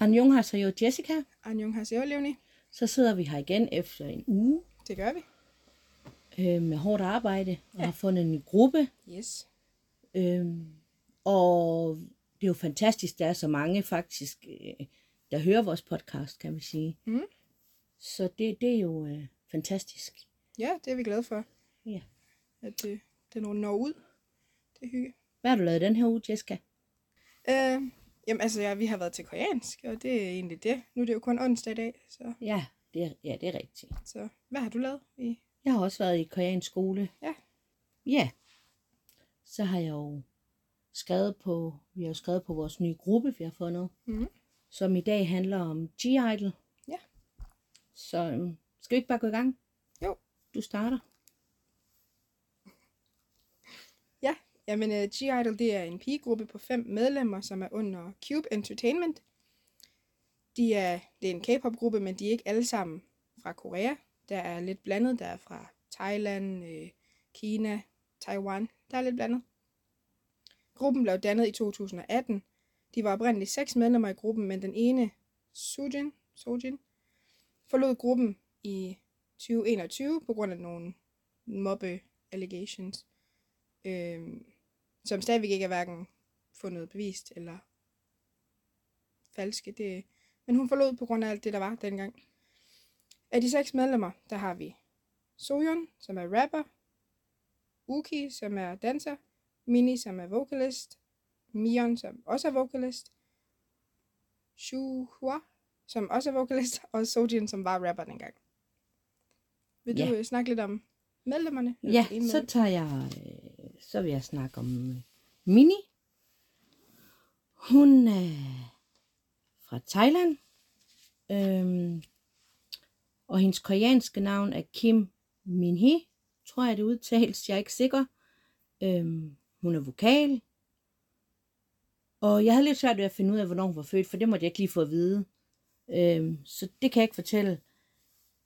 Jo Jessica. Sig Leonie. Så sidder vi her igen efter en uge Det gør vi. øh, med hårdt arbejde og har fundet en gruppe. Yes. Øhm, og det er jo fantastisk, der er så mange faktisk, øh, der hører vores podcast, kan vi sige. Mhm. Så det, det er jo øh, fantastisk. Ja, det er vi glade for, Ja. at det, det når når ud. Det er hygge. Hvad har du lavet den her uge, Jessica? Øh, jamen altså, ja, vi har været til koreansk, og det er egentlig det. Nu er det jo kun onsdag i dag, så, Ja, det er, ja, det er rigtigt. så hvad har du lavet i? Jeg har også været i koreansk skole. Ja. Ja. Så har jeg jo skrevet på, vi har jo skrevet på vores nye gruppe, vi har fundet, Mhm. som i dag handler om G-Idol. Ja. Så øhm, skal vi ikke bare gå i gang? Jo. Du starter. Ja, jamen øh, uh, G-Idol, det er en pigegruppe på fem medlemmer, som er under Cube Entertainment. De er, det er en K-pop-gruppe, men de er ikke alle sammen fra Korea. Der er lidt blandet, der er fra Thailand, øh, Kina, Taiwan. Der er lidt blandet. Gruppen blev dannet i 2018. De var oprindeligt seks medlemmer i gruppen, men den ene, Sujin, Sojin, forlod gruppen i 2021 på grund af nogle mobbe allegations, øhm, som stadigvæk ikke er hverken fundet bevist eller falske. Det, men hun forlod på grund af alt det, der var dengang. Af de seks medlemmer, der har vi Soyeon, som er rapper, Uki, som er danser, Mini, som er vocalist, Mion, som også er vocalist, Shuhua, som også er vocalist, og Sojin, som var rapper dengang. Vil Ja. du snakke lidt om medlemmerne? Ja, ene så medlem? tager jeg, øh, så vil jeg snakke om øh, Mini. Hun er fra Thailand. Øhm, og hendes koreanske navn er Kim Min-hee, tror jeg det udtales, jeg er ikke sikker. Øhm, hun er vokal. Og jeg havde lidt svært ved at finde ud af, hvornår hun var født, for det måtte jeg ikke lige få at vide. Øhm, så det kan jeg ikke fortælle.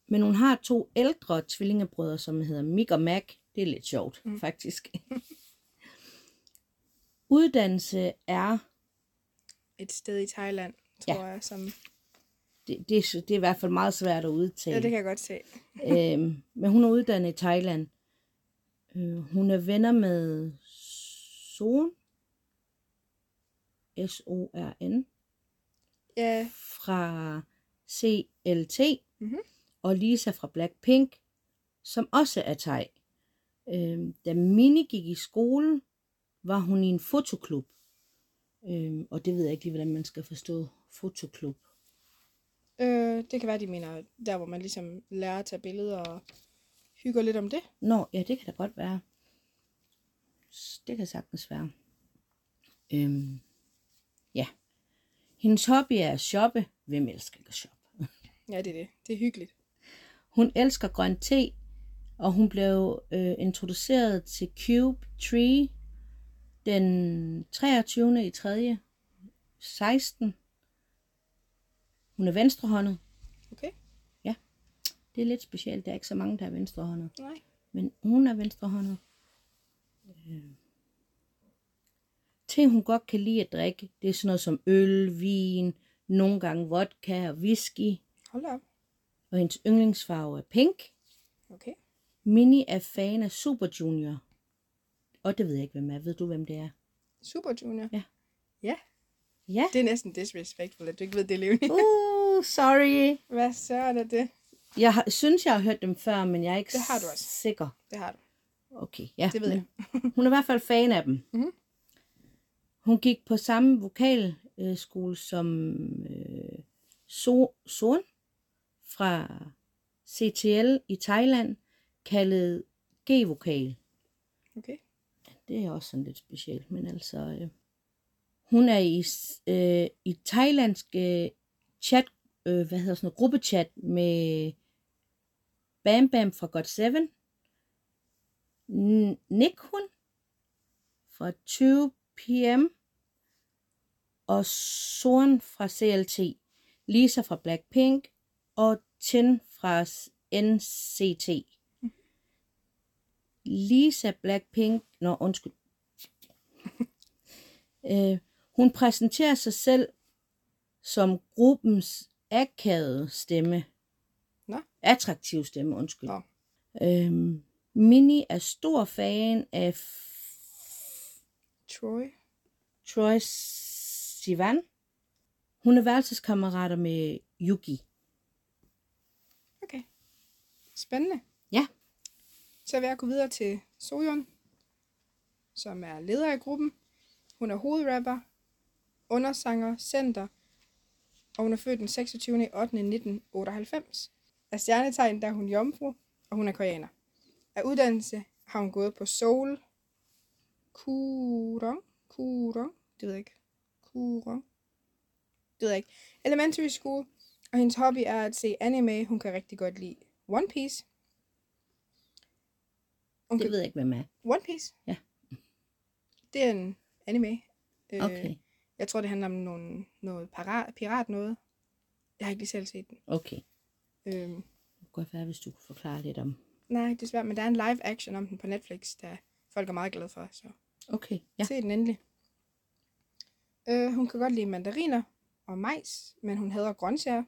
Men hun har to ældre tvillingebrødre, som hedder Mick og Mac. Det er lidt sjovt, mm. faktisk. Uddannelse er, Et sted i Thailand, Ja. tror jeg, som... det, det, er- det er i hvert fald meget svært at udtale. Ja, det kan jeg godt se. øhm, men hun er uddannet i Thailand. Øh, hun er venner med Son. S-O-R-N. Ja, Fra CLT. Mhm. Og Lisa fra Blackpink. Som også er thai. Øhm, da Mini gik i skole, var hun i en fotoklub. Øhm, og det ved jeg ikke lige, hvordan man skal forstå fotoklub. øh, det kan være, de mener, der hvor man ligesom lærer at tage billeder og hygger lidt om det. Nå, ja, det kan da godt være. Det kan sagtens være. Øhm, ja. Hendes hobby er at shoppe. Hvem elsker ikke at shoppe? Ja, det er det. Det er hyggeligt. Hun elsker grøn te, og hun blev øh, introduceret til Cube Tree den 23. i 3. 16. Hun er venstrehåndet. Okay? Det er lidt specielt. Der er ikke så mange, der er venstrehåndet. Nej. Men hun er venstrehåndet. Øh. Ting, hun godt kan lide at drikke, det er sådan noget som øl, vin, nogle gange vodka og whisky. Hold op. Og hendes yndlingsfarve er pink. Okay. Minnie er fan af Super Junior. Og det ved jeg ikke, hvem er. Ved du, hvem det er? Super Junior. Ja. Ja, Ja. det er næsten disrespectful, at du ikke ved det, Leonie. Uh, sorry. Hvad så er det det? Jeg har, synes, jeg har hørt dem før, men jeg er ikke Det har du også. sikker. Det har du. Okay, ja. Det ved men hun er i hvert fald fan af dem. Mhm. Hun gik på samme vokalskole som øh, so, Son fra CTL i Thailand, kaldet G-vokal. Okay. Det er også sådan lidt specielt, men altså... Øh, hun er i, øh, i thailandsk øh, chat, øh, hvad hedder sådan noget, gruppechat med Bam Bam fra God 7, Nick hun fra 2 PM, og Soren fra CLT, Lisa fra Blackpink, og Tin fra NCT. Lisa Blackpink, nå undskyld, øh, hun præsenterer sig selv som gruppens akavede stemme. Nå. Attraktiv stemme, undskyld. Nå. Øhm, Minnie er stor fan af Troy. Troy Sivan. Hun er værelseskammerater med Yuki. Okay. Spændende. Så vil jeg gå videre til Soyeon, som er leder af gruppen. Hun er hovedrapper, undersanger, center, og hun er født den 26. 8. 1998. Af stjernetegn der er hun jomfru, og hun er koreaner. Af uddannelse har hun gået på Seoul Kurong. Kurong? Det ved jeg ikke. Kurong? Det ved jeg ikke. Elementary School, og hendes hobby er at se anime. Hun kan rigtig godt lide One Piece. Hun Det ved jeg ikke, hvem er. One Piece? Ja. Det er en anime. Øh, Okay, Jeg tror, det handler om nogle, noget pirat, pirat noget. Jeg har ikke lige selv set den. okay. Øhm, Det kunne godt være, hvis du kunne forklare lidt om. nej, desværre, men der er en live action om den på Netflix, der folk er meget glade for, så Okay, ja. ja. se den endelig. Øh, hun kan godt lide mandariner og majs, men hun hader grøntsager.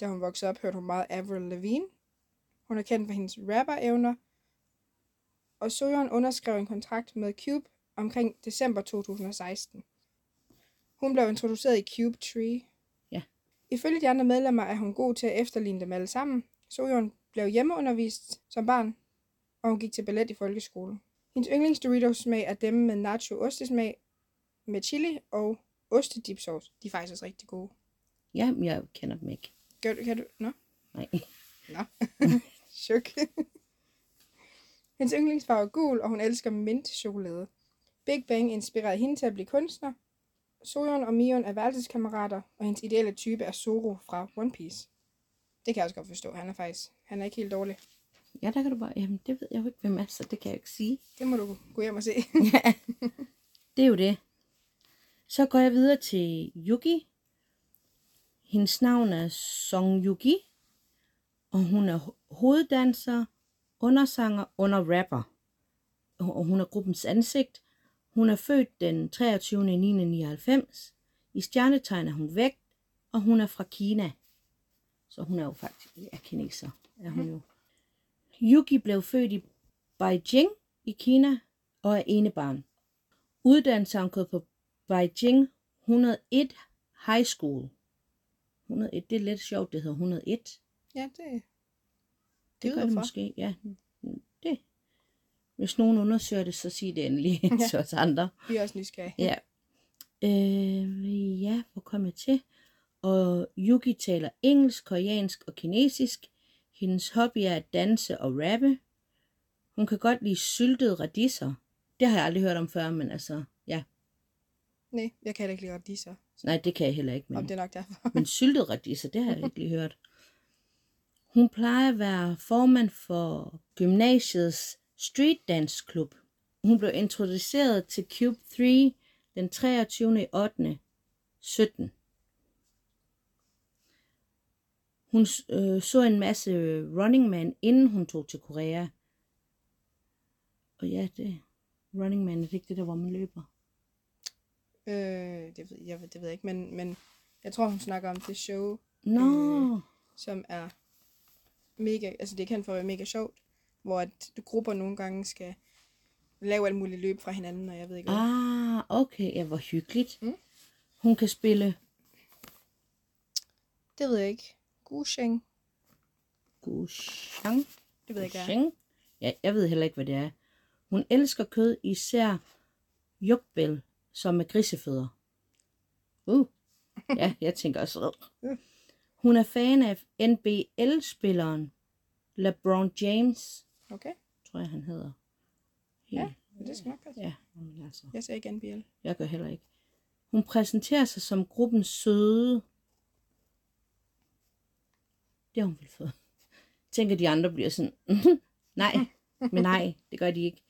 Da hun voksede op, hørte hun meget Avril Lavigne. Hun er kendt for hendes rapper-evner. Og Soyeon underskrev en kontrakt med Cube omkring december 2016. Hun blev introduceret i Cube Tree. Ja. Ifølge de andre medlemmer er hun god til at efterligne dem alle sammen. Soyeon blev hjemmeundervist som barn, og hun gik til ballet i folkeskole. Hendes yndlings Doritos smag er dem med nacho ostesmag med chili og ostedipsauce. De er faktisk også rigtig gode. Ja, jeg kender dem ikke. Gør du, kan du? Nå? Nej. Nå. Chok. Hendes yndlingsfarve er gul, og hun elsker mint chokolade. Big Bang inspirerede hende til at blive kunstner. Soyeon og Mion er værelseskammerater, og hendes ideelle type er Zoro fra One Piece. Det kan jeg også godt forstå. Han er faktisk han er ikke helt dårlig. Ja, der kan du bare... Jamen, det ved jeg jo ikke, hvem er, så det kan jeg jo ikke sige. Det må du gå hjem og se. Ja, det er jo det. Så går jeg videre til Yuki. Hendes navn er Song Yuki, og hun er ho- hoveddanser, undersanger, under rapper. Og hun er gruppens ansigt. Hun er født den 23. 1999. I stjernetegn er hun vægt, og hun er fra Kina. Så hun er jo faktisk ja, kineser. Er hun jo. Yuki blev født i Beijing i Kina og er enebarn. Uddannelse har gået på Beijing 101 High School. 101, det er lidt sjovt, det hedder 101. ja, det, Det, gør det måske, ja. Det. Hvis nogen undersøger det, så sig det endelig Ja. til os andre. Vi er også nysgerrige. Ja. Øh, ja, hvor kom jeg til? Og Yuki taler engelsk, koreansk og kinesisk. Hendes hobby er at danse og rappe. Hun kan godt lide syltede radiser. Det har jeg aldrig hørt om før, men altså, ja. Nej, jeg kan heller ikke lide radiser. Nej, det kan jeg heller ikke. Om Men, det er nok derfor. men syltede radiser, det har jeg ikke lige hørt. Hun plejer at være formand for gymnasiets street dance klub. Hun blev introduceret til Cube 3 den 23. 8. 17. Hun øh, så en masse Running Man, inden hun tog til Korea. Og ja, det Running Man, er det ikke det der, hvor man løber? Øh, det, ved, jeg, ved- det ved jeg ikke, men, men jeg tror, hun snakker om det show, Nå, Øh. som er mega, altså det kendt for at være mega sjovt, hvor at grupper nogle gange skal lave alt muligt løb fra hinanden, og jeg ved ikke hvad. ah, okay, ja, hvor hyggeligt. Mm. Hun kan spille Det ved jeg ikke. Gusheng, Gushang. det ved jeg ikke. Gusheng. Ja, jeg ved heller ikke, hvad det er. Hun elsker kød, især jukbel, som er grisefødder. Uh. Ja, jeg tænker også. Hun er fan af NBL-spilleren LeBron James, Okay, tror jeg, han hedder. Ja. men det skal nok passe. Ja, men altså. Jeg ser ikke NBL. Jeg gør heller ikke. Hun præsenterer sig som gruppens søde. Det har hun vel fået. Tænker de andre bliver sådan, "Mhm, nej, men nej, det gør de ikke.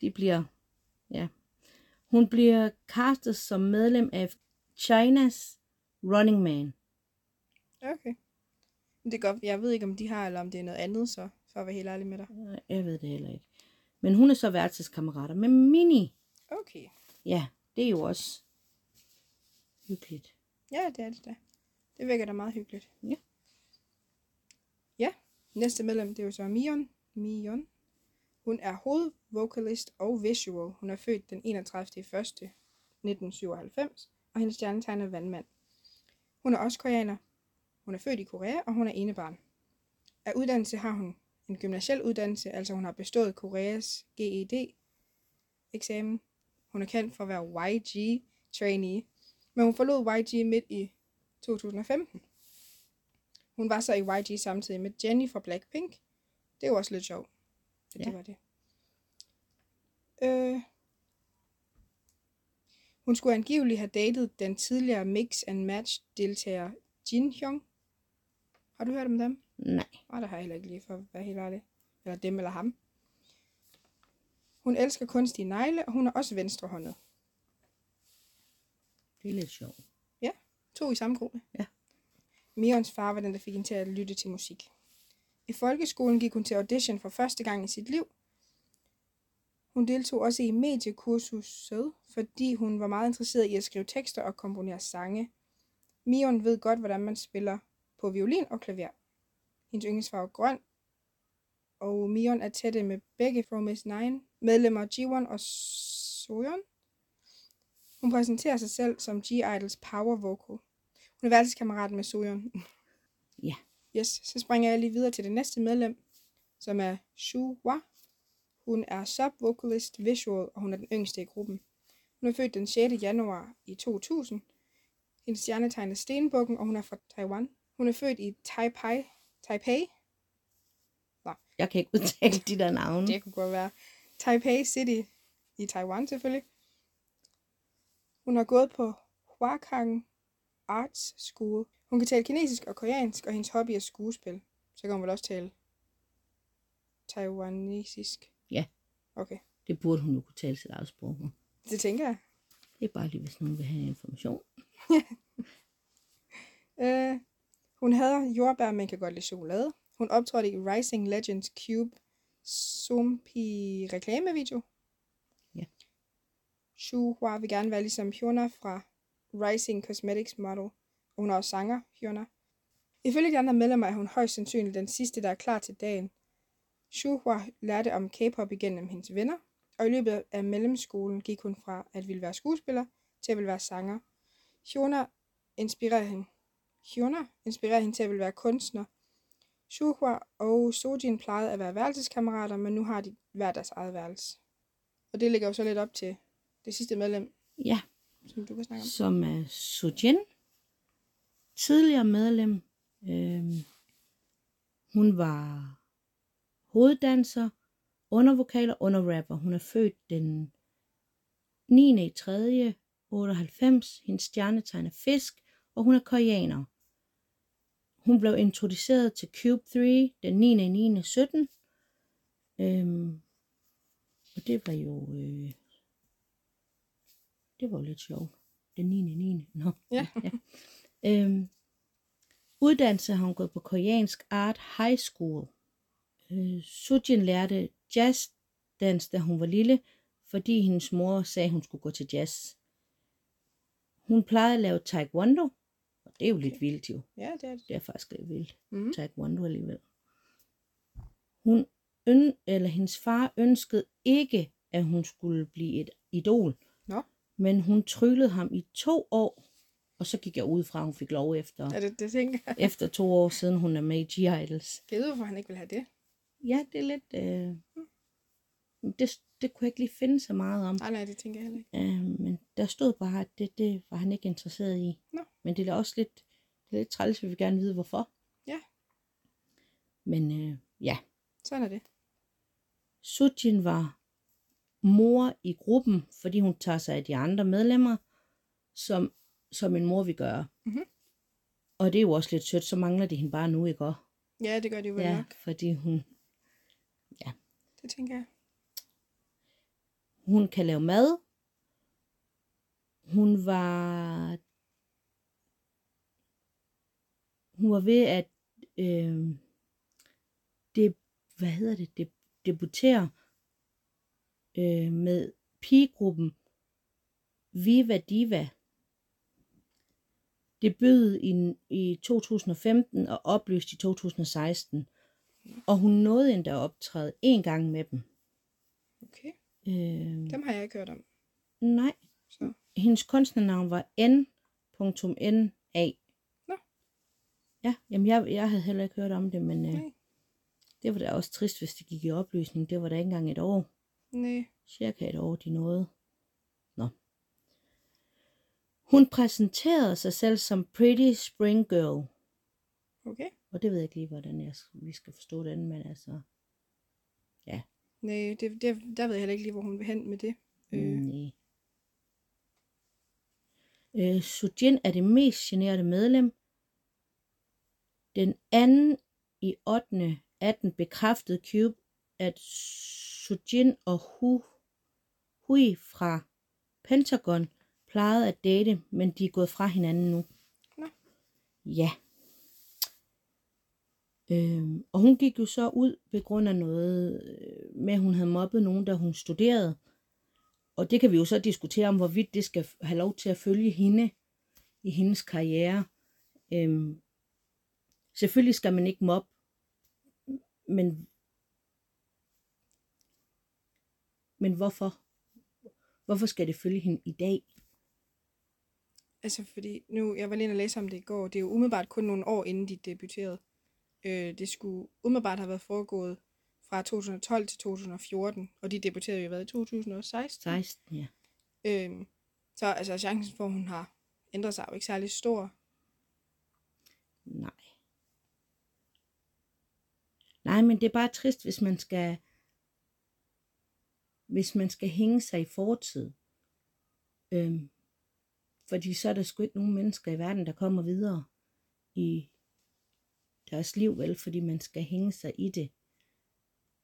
De bliver, ja. Hun bliver castet som medlem af Chinas Running Man. Okay. Men Det er godt. Jeg ved ikke, om de har, eller om det er noget andet, så for at være helt ærlig med dig. Jeg ved det heller ikke. Men hun er så værelseskammerater med Mini. Okay. Ja, det er jo også hyggeligt. Ja, det er det da. Det virker da meget hyggeligt. Ja. Ja, næste medlem, det er jo så Mion. Mion. Hun er hovedvokalist og visual. Hun er født den 31. 1. 1997, og hendes stjernetegn er vandmand. Hun er også koreaner. Hun er født i Korea, og hun er enebarn. Af uddannelse har hun en gymnasiel uddannelse, altså hun har bestået Koreas GED-eksamen. Hun er kendt for at være YG-trainee, men hun forlod YG midt i 2015. Hun var så i YG samtidig med Jennie fra Blackpink. Det var også lidt sjovt. Det Ja. var det. Øh, hun skulle angiveligt have datet den tidligere Mix and Match deltager Jin Hyung. Har du hørt om dem? Nej. Nej, det har jeg heller ikke lige for at være helt ærlig. Eller dem eller ham. Hun elsker kunstige negle, og hun er også venstrehåndet. Det er lidt sjovt. To i samme gruppe. Ja. Mions far var den, der fik hende til at lytte til musik. I folkeskolen gik hun til audition for første gang i sit liv. Hun deltog også i mediekursuset, fordi hun var meget interesseret i at skrive tekster og komponere sange. Mion ved godt, hvordan man spiller på violin og klaver. Hendes yndlingsfarve er grøn, og Mion er tætte med begge From S9 medlemmer G1 og Soyeon. Hun præsenterer sig selv som G-Idols power vocal. Hun er værelseskammerat med Soyeon. Ja. Yes, så springer jeg lige videre til det næste medlem, som er Shu Hua. Hun er sub-vocalist visual, og hun er den yngste i gruppen. Hun er født den 6. januar i 2000. Hendes stjernetegn er Stenbukken, og hun er fra Taiwan. Hun er født i Taipei. Taipei? Jeg kan ikke udtale de der navne. Det kunne godt være. Taipei City i Taiwan selvfølgelig. Hun har gået på Huakang Arts School. Hun kan tale kinesisk og koreansk, og hendes hobby er skuespil. Så kan hun vel også tale taiwanesisk. Ja. Okay, Det burde hun jo kunne tale sit eget sprog. det tænker jeg. Det er bare lige, hvis nogen vil have information. Øh, hun hader jordbær, men kan godt lide chokolade. Hun optrådte i Rising Legends Cube Sumpi reklamevideo. Ja. Shu Hua vil gerne være ligesom Hyuna fra Rising Cosmetics Model, og hun er også sanger, Hyuna. Ifølge de andre medlemmer er hun højst sandsynligt den sidste, der er klar til dagen. Shu Hua lærte om K-pop igennem hendes venner, og i løbet af mellemskolen gik hun fra at ville være skuespiller til at ville være sanger. Hyuna inspirerer hende Hyuna inspirerer hende til at ville være kunstner. Shuhua og Sojin plejede at være værelseskammerater, men nu har de hver deres eget værelse. Og det ligger jo så lidt op til det sidste medlem, Ja, som du kan snakke om. som er Sujin. Tidligere medlem. Øhm, hun var hoveddanser, undervokaler, underrapper. Hun er født den 9. i 3. 98. Hendes stjernetegn er fisk, og hun er koreaner. Hun blev introduceret til Cube 3 den 9. i 9. 17. Øhm, og det var jo... Øh, det var jo lidt sjovt. Den 9. 9. Nå. Ja. ja. Øhm, uddannelse har hun gået på koreansk art high school. Øh, Sujin lærte jazzdans, da hun var lille, fordi hendes mor sagde, hun skulle gå til jazz. Hun plejede at lave taekwondo, det er jo lidt vildt jo. Ja, det er det. Det er faktisk lidt vildt. Mm. Taekwondo alligevel. Hun øn, eller hendes far ønskede ikke, at hun skulle blive et idol. Nå. Men hun tryllede ham i to år, og så gik jeg ud fra, at hun fik lov efter, Ja, det, det tænker jeg. efter to år siden, hun er med i G-Idols. Jeg ved, hvorfor han ikke vil have det. Ja, det er lidt... Øh, det, det kunne jeg ikke lige finde så meget om. Nej, nej, det tænker jeg heller ikke. Øh, men der stod bare, at det, det var han ikke interesseret i. Nå. Men det er også lidt, det er lidt træls, vi vil gerne vide, hvorfor. Ja. Men øh, ja, Sådan er det. Sujin var mor i gruppen, fordi hun tager sig af de andre medlemmer, som, som en mor vil gøre. Mhm. Og det er jo også lidt sødt, så mangler de hende bare nu, ikke også? Ja, det gør de jo vel Ja, nok. fordi hun, Det tænker jeg hun kan lave mad. Hun var hun var ved at øh, det, hvad hedder det, det debutere øh, med pigegruppen Viva Diva. debut i, i 2015 og opløst i 2016. Og hun nåede endda at optræde en gang med dem. Okay. Øh, Dem har jeg ikke hørt om. nej, Så. hendes kunstnernavn var N.NA. Nå. Ja, jamen jeg, jeg havde heller ikke hørt om det, men øh, Nej. det var da også trist, hvis det gik i opløsning. Det var da ikke engang et år. Nej. Cirka et år, de nåede. Nå. Hun præsenterede sig selv som Pretty Spring Girl. Okay. Og det ved jeg ikke lige, hvordan jeg, vi skal forstå den, men altså... Nej, det, det, der ved jeg heller ikke lige, hvor hun vil hen med det. Øh, Nej. Øh, Sujin er det mest generede medlem. Den anden i 8. 18 bekræftede Cube, at Sujin og Hu, Hui fra Pentagon plejede at date, men de er gået fra hinanden nu. Nå. Ja. Øhm, og hun gik jo så ud på grund af noget øh, med, at hun havde mobbet nogen, da hun studerede. Og det kan vi jo så diskutere om, hvorvidt det skal have lov til at følge hende i hendes karriere. Øhm, selvfølgelig skal man ikke mobbe, men, men hvorfor? Hvorfor skal det følge hende i dag? Altså, fordi nu, jeg var lige inde og læse om det i går, det er jo umiddelbart kun nogle år inden de debuterede. Øh, det skulle umiddelbart have været foregået fra 2012 til 2014, og de debuterede jo hvad, i 2016. 16, ja. Øh, så altså, chancen for, at hun har ændret sig, er jo ikke særlig stor. Nej. Nej, men det er bare trist, hvis man skal hvis man skal hænge sig i fortid. Øhm, fordi så er der sgu ikke nogen mennesker i verden, der kommer videre i deres liv, vel? Fordi man skal hænge sig i det.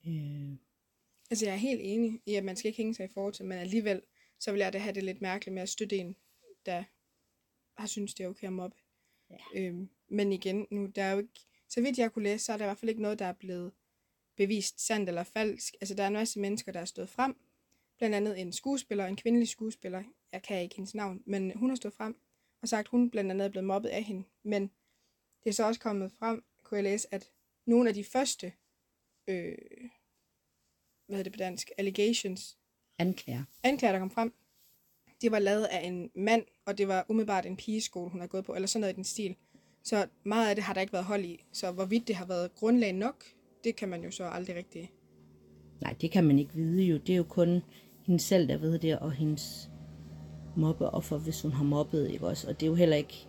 Øh, Altså, jeg er helt enig i, at man skal ikke hænge sig i forhold til, men alligevel, så vil jeg da have det lidt mærkeligt med at støtte en, der har synes det er okay at mobbe. Ja. Øhm, men igen, nu, der er jo ikke, så vidt jeg kunne læse, så er der i hvert fald ikke noget, der er blevet bevist sandt eller falsk. Altså, der er en masse mennesker, der er stået frem. Blandt andet en skuespiller, en kvindelig skuespiller. Jeg kan ikke hendes navn, men hun har stået frem og sagt, at hun blandt andet er blevet mobbet af hende. Men det er så også kommet frem, kunne jeg læse, at nogle af de første, øh, hvad hedder det på dansk, allegations, anklager. anklager, der kom frem, det var lavet af en mand, og det var umiddelbart en pigeskole, hun har gået på, eller sådan noget i den stil. Så meget af det har der ikke været hold i. Så hvorvidt det har været grundlag nok, det kan man jo så aldrig rigtig... Nej, det kan man ikke vide jo. Det er jo kun hende selv, der ved det, og hendes mobbeoffer, hvis hun har mobbet, ikke også? Og det er jo heller ikke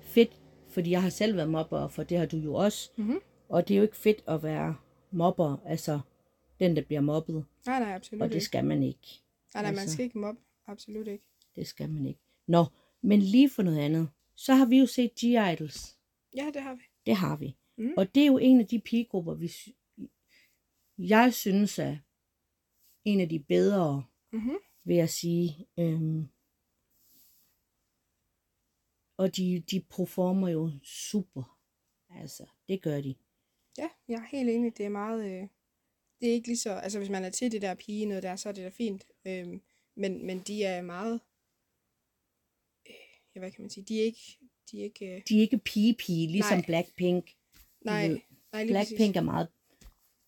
fedt, fordi jeg har selv været mobbeoffer, det har du jo også. Mhm. Og det er jo ikke fedt at være mobber, altså den, der bliver mobbet. Nej, nej, absolut Og det ikke. skal man ikke. Nej, nej, man altså- skal ikke mobbe. Absolut ikke. Det skal man ikke. Nå, men lige for noget andet. Så har vi jo set G-Idols. Ja, det har vi. Det har vi. Mm. Og det er jo en af de pigegrupper, vi, jeg synes er en af de bedre, Mhm. vil jeg sige. Øhm, og de, de performer jo super. Altså, det gør de. Ja, jeg er helt enig. Det er meget... Øh, det er ikke lige så... Altså, hvis man er til det der pige noget der, så er det da fint. Øhm, men, men de er meget... Øh, ja, hvad kan man sige? De er ikke... De er ikke... Øh, De er ikke pige-pige, ligesom Nej. Blackpink. nej, ved, nej, lige præcis. Blackpink er meget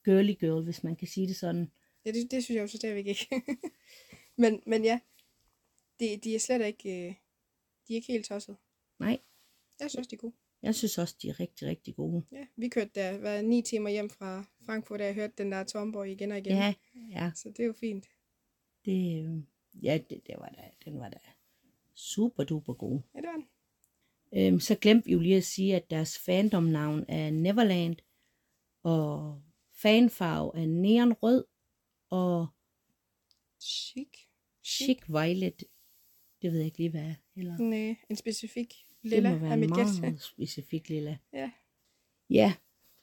girly girl, hvis man kan sige det sådan. Ja, det, det synes jeg jo så stadigvæk ikke. men, men ja, de, de er slet ikke, øh, de er ikke helt tosset. Nej, Jeg synes de er gode. jeg synes også, de er rigtig, rigtig gode. Ja, vi kørte der, var ni timer hjem fra Frankfurt, da jeg hørte den der Tomborg igen og igen. Ja, ja. Så det er jo fint. Det, ja, det, det var da, den var da super duper god. Ja, det var den. Øhm, så glemte vi jo lige at sige, at deres fandomnavn er Neverland, og fanfarve er neonrød, og Chic. chic violet, det ved jeg ikke lige, hvad er. Eller, Nej, en specifik det lilla må være er mit en gæt. meget specifik lilla. Ja. Ja,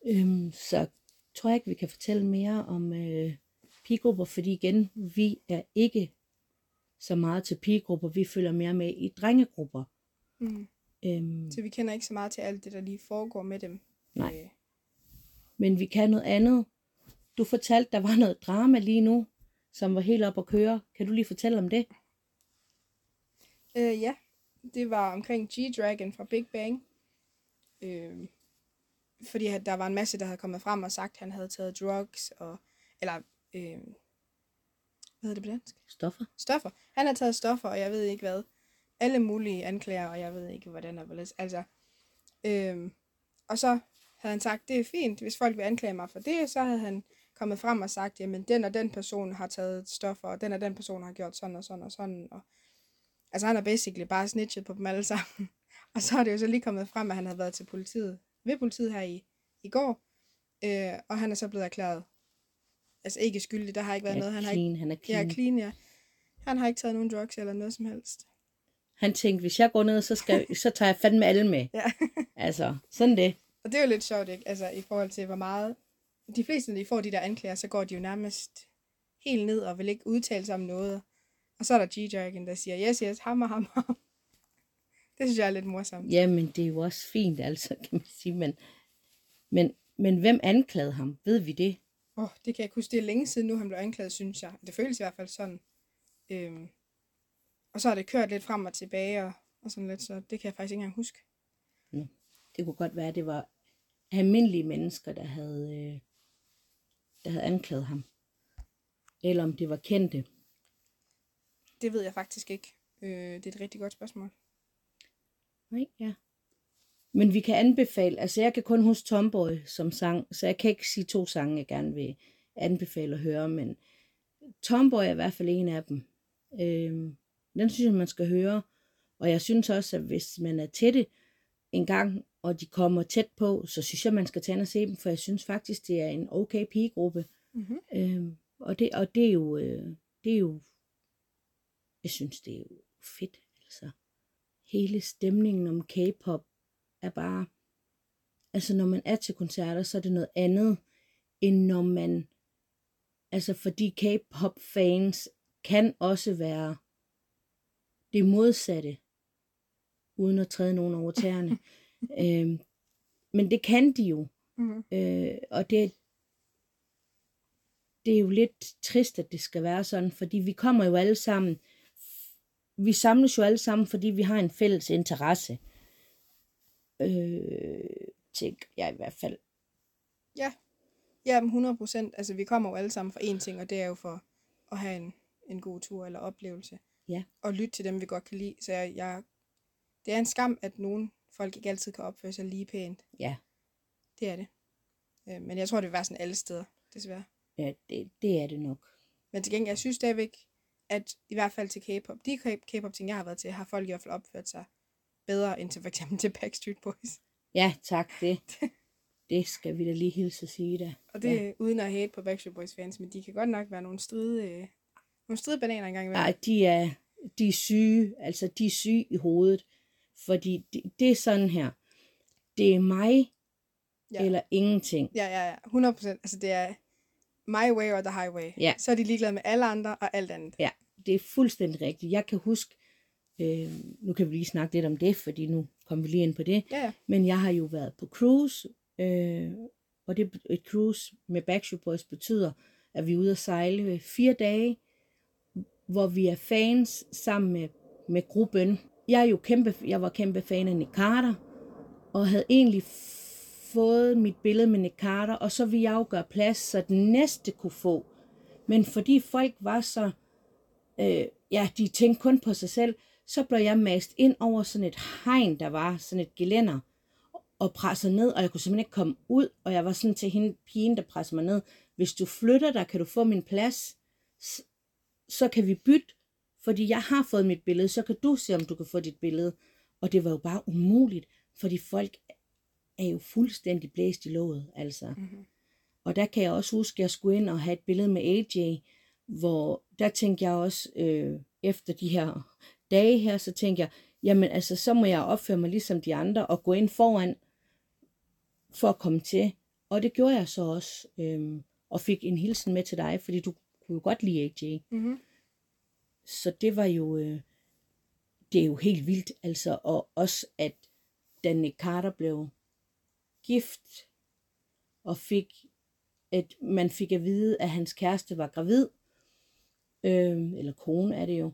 øhm, så tror jeg ikke, vi kan fortælle mere om øh, pigegrupper, fordi igen, vi er ikke så meget til pigegrupper, vi følger mere med i drengegrupper. Mm. Øhm, Så vi kender ikke så meget til alt det, der lige foregår med dem. Nej. Øh, men vi kan noget andet. Du fortalte, der var noget drama lige nu, som var helt op at køre. Kan du lige fortælle om det? Øh, ja, det var omkring G-Dragon fra Big Bang. Øh, fordi at der var en masse, der havde kommet frem og sagt, at han havde taget drugs, og, eller, øh, hvad hedder det på dansk? Stoffer. Stoffer. Han har taget stoffer, og jeg ved ikke hvad. Alle mulige anklager, og jeg ved ikke, hvordan og hvorledes. Altså, øh, og så havde han sagt, det er fint, hvis folk vil anklage mig for det, så havde han kommet frem og sagt, jamen den og den person har taget stoffer, og den og den person har gjort sådan og sådan og sådan. Og, altså han har basically bare snitchet på dem alle sammen. og så er det jo så lige kommet frem, at han havde været til politiet, ved politiet her i, i går, øh, og han er så blevet erklæret, altså ikke skyldig, der har ikke været Ja, noget. Han har clean, ikke, han er ja, clean. clean, ja. Han har ikke taget nogen drugs eller noget som helst. Han tænkte, hvis jeg går ned, så, skal, så tager jeg fandme alle med. Ja. Altså, sådan det. Og det er jo lidt sjovt, ikke? Altså i forhold til, hvor meget... De fleste, når de får de der anklager, så går de jo nærmest helt ned og vil ikke udtale sig om noget. Og så er der G-Dragon, der siger, yes, yes, hammer, hammer. Det synes jeg er lidt morsomt. Jamen, det er jo også fint, altså, kan man sige. Men, men, men hvem anklagede ham? Ved vi det? Åh, oh, det kan jeg ikke huske. Det er længe siden nu, han blev anklaget, synes jeg. Det føles i hvert fald sådan. Øhm. Og så har det kørt lidt frem og tilbage, og, og sådan lidt, så det kan jeg faktisk ikke engang huske. Det kunne godt være, at det var almindelige mennesker, der havde, øh, der havde anklaget ham. Eller om det var kendte. Det ved jeg faktisk ikke. Øh, det er et rigtig godt spørgsmål. Nej, ja. Men vi kan anbefale, altså jeg kan kun huske Tomboy som sang, så jeg kan ikke sige to sange, jeg gerne vil anbefale at høre, men Tomboy er i hvert fald en af dem. Øhm, den synes jeg, man skal høre. Og jeg synes også, at hvis man er det en gang, og de kommer tæt på, så synes jeg, man skal tage og se dem, for jeg synes faktisk, det er en okay pigegruppe. Mm-hmm. Øhm, og, det, og det er jo, øh, det er jo, jeg synes, det er jo fedt, altså. Hele stemningen om K-pop er bare, altså når man er til koncerter, så er det noget andet, end når man, altså fordi K-pop fans kan også være det modsatte, uden at træde nogen over tæerne. øhm, men det kan de jo. Mm-hmm. Øh, og det, det er jo lidt trist, at det skal være sådan, fordi vi kommer jo alle sammen, vi samles jo alle sammen, fordi vi har en fælles interesse. Øh, tænker jeg i hvert fald. Ja, ja 100 procent. Altså, vi kommer jo alle sammen for én ting, og det er jo for at have en, en god tur eller oplevelse. Ja. Og lytte til dem, vi godt kan lide. Så jeg, jeg, det er en skam, at nogle folk ikke altid kan opføre sig lige pænt. Ja, Det er det. Øh, men jeg tror, det vil være sådan alle steder, desværre. ja det, det er det nok. Men til gengæld, jeg synes stadigvæk, at i hvert fald til K-pop, de K- K-pop-ting, jeg har været til, har folk i hvert fald opført sig bedre end til for eksempel til Backstreet Boys. Ja, tak, det, det skal vi da lige hilse at sige da. Og det ja. uden at hate på Backstreet Boys fans, men de kan godt nok være nogle stride, øh, nogle stride bananer engang imellem. Nej, de er, de er syge, altså de er syge i hovedet, fordi det, det er sådan her, det er mig Ja. ja. eller ingenting. Ja, ja, ja. 100 procent. Altså, det er my way or the highway. Ja. Så er de ligeglade med alle andre og alt andet. Ja, det er fuldstændig rigtigt. Jeg kan huske, øh, nu kan vi lige snakke lidt om det, fordi nu kommer vi lige ind på det. Ja, ja. Men jeg har jo været på cruise, øh, og det, et cruise med Backstreet Boys betyder, at vi er ude at sejle fire dage, hvor vi er fans sammen med, med gruppen. Jeg er jo kæmpe, jeg var kæmpe fan af Nick Carter, og havde egentlig fået mit billede med Nick Carter, og så ville jeg jo gøre plads, så den næste kunne få. Men fordi folk var så, øh, ja, de tænkte kun på sig selv, så blev jeg mast ind over sådan et hegn, der var sådan et gelænder, og presset ned, og jeg kunne simpelthen ikke komme ud, og jeg var sådan til hende, pigen, der presser mig ned, hvis du flytter dig, kan du få min plads, så kan vi bytte, fordi jeg har fået mit billede, så kan du se, om du kan få dit billede. Og det var jo bare umuligt, fordi folk er jo fuldstændig blæst i låget, altså. Mm-hmm. Og der kan jeg også huske, at jeg skulle ind og have et billede med AJ, hvor der tænkte jeg også, øh, efter de her dage her, så tænkte jeg, jamen altså, så må jeg opføre mig ligesom de andre, og gå ind foran, for at komme til. Og det gjorde jeg så også, øh, og fik en hilsen med til dig, fordi du kunne jo godt lide AJ. Mm-hmm. Så det var jo, øh, det er jo helt vildt, altså, og også at da Nick Carter blev gift, og fik, at man fik at vide, at hans kæreste var gravid, øh, eller kone er det jo,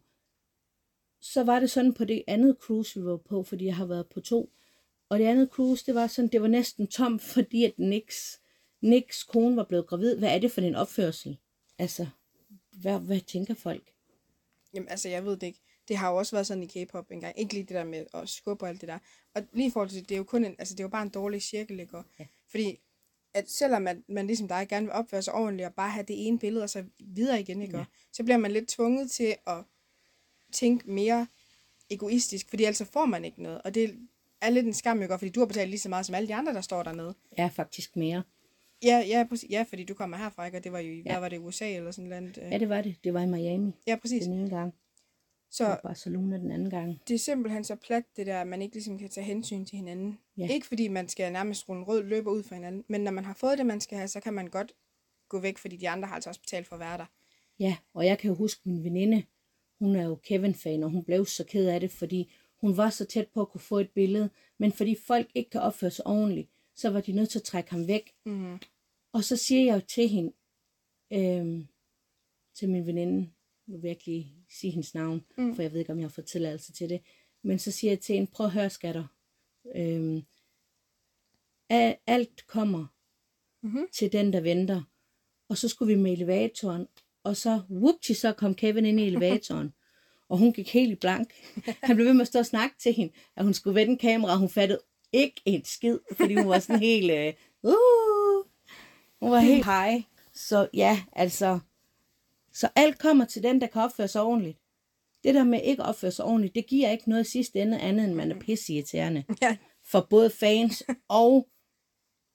så var det sådan på det andet cruise, vi var på, fordi jeg har været på to. Og det andet cruise, det var sådan, det var næsten tom, fordi at Nicks, Nicks kone var blevet gravid. Hvad er det for en opførsel? Altså, hvad, hvad tænker folk? Jamen, altså, jeg ved det ikke. Det har jo også været sådan i K-pop engang. Ikke lige det der med at skubbe og alt det der. Og lige i forhold til det, det er jo kun en, altså, det er jo bare en dårlig cirkel, ikke? Ja. Fordi at selvom man, man ligesom dig gerne vil opføre sig ordentligt og bare have det ene billede og så videre igen, ikke? Ja. Ja. Så bliver man lidt tvunget til at tænke mere egoistisk, fordi ellers så får man ikke noget. Og det er lidt en skam, ikke? Fordi du har betalt lige så meget som alle de andre, der står dernede. Er faktisk mere. Ja, ja, præcis. ja fordi du kommer herfra, ikke? Og det var jo i, Ja. hvad var det, USA eller sådan noget. Ja, det var det. Det var i Miami Ja, præcis. den ene gang, Så og Barcelona den anden gang. det er simpelthen så plat, det der, at man ikke ligesom kan tage hensyn til hinanden. Ja. Ikke fordi man skal nærmest rulle en rød løber ud for hinanden, men når man har fået det, man skal have, så kan man godt gå væk, fordi de andre har altså også betalt for at være der. Ja, og jeg kan jo huske min veninde, hun er jo Kevin-fan, og hun blev så ked af det, fordi hun var så tæt på at kunne få et billede, men fordi folk ikke kan opføre sig ordentligt, så var de nødt til at trække ham væk. Mm. Og så siger jeg jo til hende, øhm, til min veninde, nu vil jeg ikke lige sige hendes navn. Mm. for jeg ved ikke, om jeg har fået tilladelse til det, men så siger jeg til hende, prøv at høre, skatter, øhm, a- alt kommer Mhm. til den, der venter. Og så skulle vi med elevatoren, og så, whoopty, så kom Kevin ind i elevatoren. og hun gik helt i blank. Han blev ved med at stå og snakke til hende, at hun skulle vende kamera. Hun fattede ikke et skid, fordi hun var sådan helt, øh, uh, hun var helt high. Så ja, altså, så alt kommer til den, der kan opføre sig ordentligt. Det der med ikke at opføre sig ordentligt, det giver ikke noget sidste ende andet, end man er pisseirriterende. Ja, For både fans og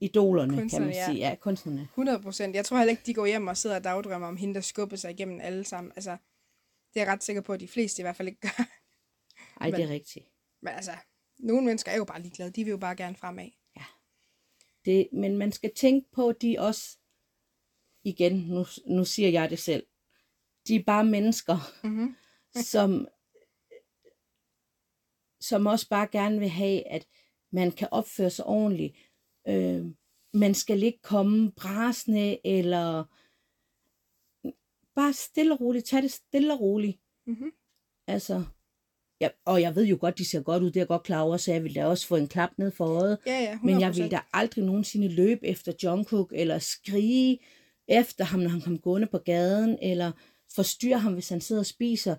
idolerne, kan man ja. sige. Ja, kunstnerne. 100 procent. Jeg tror heller ikke, de går hjem og sidder og dagdrømmer om hende, der skubber sig igennem alle sammen. Altså, det er jeg ret sikker på, at de fleste i hvert fald ikke gør. Ej, det er rigtigt. Men altså, nogle mennesker er jo bare ligeglade. De vil jo bare gerne fremad. Det, men man skal tænke på, at de også, igen, nu, nu siger jeg det selv, de er bare mennesker, Mm-hmm. Som, som også bare gerne vil have, at man kan opføre sig ordentligt. Øh, man skal ikke komme brasende, eller bare stille og roligt, tag det stille og roligt. Mm-hmm. Altså, ja, og jeg ved jo godt, de ser godt ud, det er jeg godt klar over, så jeg vil da også få en klap ned for øjet. Ja, ja, 100%. Men jeg vil da aldrig nogensinde løbe efter Jungkook, eller skrige efter ham, når han kom gående på gaden, eller forstyrre ham, hvis han sidder og spiser.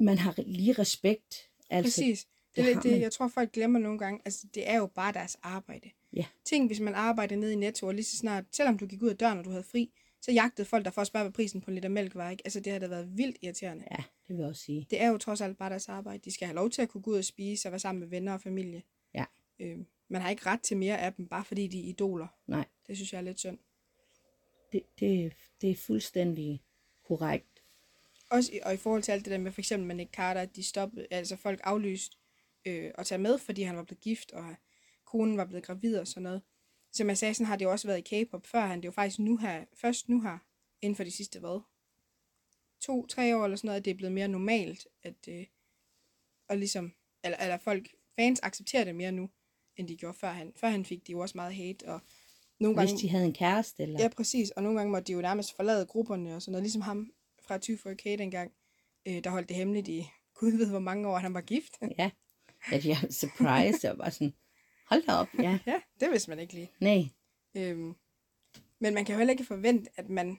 Man har lige respekt. Altså, Præcis. Det det er lidt det, jeg tror, folk glemmer nogle gange. Altså, det er jo bare deres arbejde. Ja. Tænk, hvis man arbejder nede i Netto, og lige så snart, selvom du gik ud af døren, og du havde fri, så jagtede folk der for at spørge, hvad prisen på en liter mælk var. Ikke? Altså, det har da været vildt irriterende. Ja, det vil jeg også sige. Det er jo trods alt bare deres arbejde. De skal have lov til at kunne gå ud og spise og være sammen med venner og familie. Ja. Øh, man har ikke ret til mere af dem, bare fordi de er idoler. Nej, Det synes jeg er lidt synd. det, det, det er fuldstændig korrekt. Også i, og i forhold til alt det der med for eksempel med Nick Carter, at de stoppede, altså folk aflyst øh, at tage med, fordi han var blevet gift, og konen var blevet gravid og sådan noget. Som jeg sagde, sådan har det jo også været i K-pop før han. Det er jo faktisk nu her, først nu her, inden for de sidste, hvad? To, tre år eller sådan noget, at det er blevet mere normalt, at, øh, og ligesom, eller, eller folk, fans accepterer det mere nu, end de gjorde før han. Før han fik de jo også meget hate, og nogle gange... Hvis de havde en kæreste, eller... Ja, præcis. Og nogle gange måtte de jo nærmest forlade grupperne og sådan noget. Ligesom ham fra 24K dengang, øh, der holdt det hemmeligt i gud ved hvor mange år, han var gift. ja. At jeg er surprised, og bare sådan, hold da op, ja. ja, det vidste man ikke lige. Nej, Øhm, men man kan jo heller ikke forvente, at man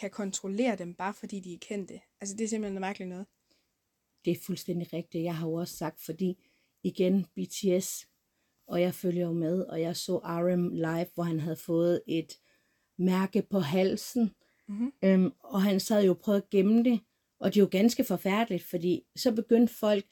kan kontrollere dem, bare fordi de er kendte. Altså, det er simpelthen noget mærkeligt noget. det er fuldstændig rigtigt. Jeg har jo også sagt, fordi igen BTS, og jeg følger jo med, og jeg så RM live, hvor han havde fået et mærke på halsen, Mhm. øhm, og han sad jo og prøvede at gemme det, og det er jo ganske forfærdeligt, fordi så begyndte folk,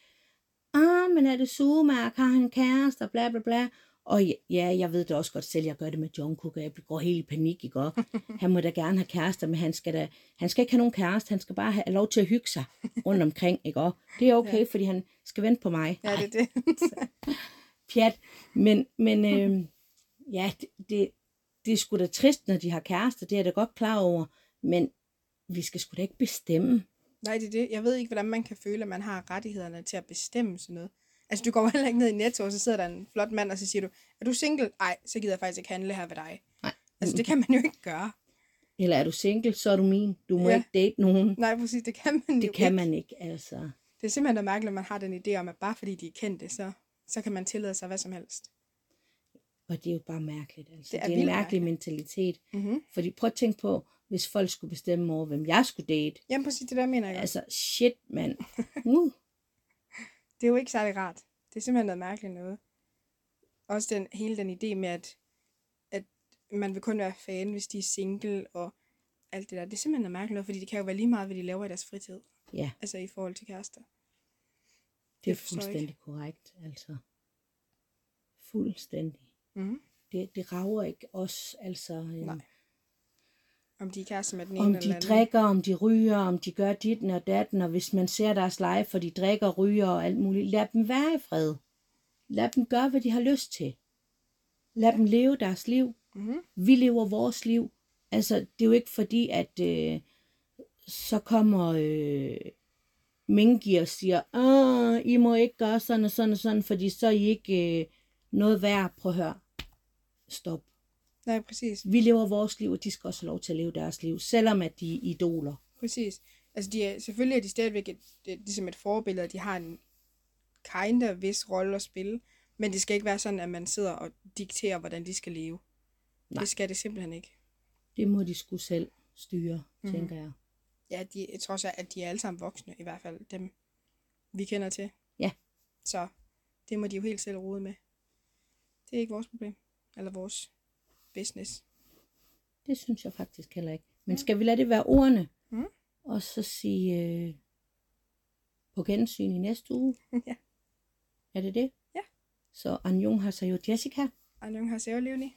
ah, men er det sugemærke, har han kæreste, og bla bla bla, og ja, jeg ved det også godt selv, jeg gør det med Jungkook, og jeg går helt i panik, ikke? Og han må da gerne have kærester, men han skal, da, han skal ikke have nogen kæreste, han skal bare have lov til at hygge sig rundt omkring, ikke? Og det er okay, ja. fordi han skal vente på mig. Ja, det er det. pjat. Men, men øh, ja, det, det, det er sgu da trist, når de har kærester, det er jeg da godt klar over, men vi skal sgu da ikke bestemme. Nej, det er det. Jeg ved ikke, hvordan man kan føle, at man har rettighederne til at bestemme sådan noget. Altså, du går jo heller ikke ned i Netto, og så sidder der en flot mand, og så siger du, er du single? Nej, så gider jeg faktisk ikke handle her ved dig. Nej. Altså, det kan man jo ikke gøre. Eller er du single, så er du min. Du må Ja. ikke date nogen. Nej, præcis, det kan man jo Det kan ikke. man ikke, altså. Det er simpelthen mærkeligt, at man har den idé om, at bare fordi de er kendte, så, så kan man tillade sig hvad som helst. Og det er jo bare mærkeligt. Altså. Det er det er en mærkelig mentalitet. Mm-hmm. Fordi prøv at tænke på, hvis folk skulle bestemme over, hvem jeg skulle date. Jamen præcis, det der mener jeg. Altså. Shit, mand. Uh. Det er jo ikke særlig rart. Det er simpelthen noget mærkeligt noget. Også den, hele den idé med, at, at man vil kun være fan, hvis de er single og alt det der. Det er simpelthen noget mærkeligt noget, fordi det kan jo være lige meget, hvad de laver i deres fritid. Ja, Altså i forhold til kærester. det er forstår ikke. fuldstændig korrekt. Altså, fuldstændig. Mm-hmm. Det, det rager ikke os, altså. Nej. Om de er kærester med den ene om eller de anden. drikker, om de ryger, om de gør dit og datten, og hvis man ser deres live, for de drikker, ryger og alt muligt, lad dem være i fred. Lad dem gøre, hvad de har lyst til. Lad dem leve deres liv. Mm-hmm. Vi lever vores liv. Altså, det er jo ikke fordi, at øh, så kommer øh, Mingi og siger, Åh, I må ikke gøre sådan og sådan og sådan, fordi så er I ikke øh, noget værd. Prøv at høre. Stop. Nej, præcis. Vi lever vores liv, og de skal også have lov til at leve deres liv, selvom at de er idoler. Præcis. Altså, de er, selvfølgelig er de stadigvæk et, et, ligesom et forbillede, de har en kind of vis rolle at spille, men det skal ikke være sådan, at man sidder og dikterer, hvordan de skal leve. Nej. Det skal det simpelthen ikke. Det må de skulle selv styre, mm. tænker jeg. Ja, de, jeg tror også, at de er alle sammen voksne, i hvert fald dem, vi kender til. Ja. Så det må de jo helt selv rode med. Det er ikke vores problem. Eller vores business. Det synes jeg faktisk heller ikke. Men skal vi lade det være ordene? Mm. Og så sige øh, på gensyn i næste uge? ja. Er det det? Ja. Så Anjong har sig jo Jessica. Annyeong haseyo, Leonie.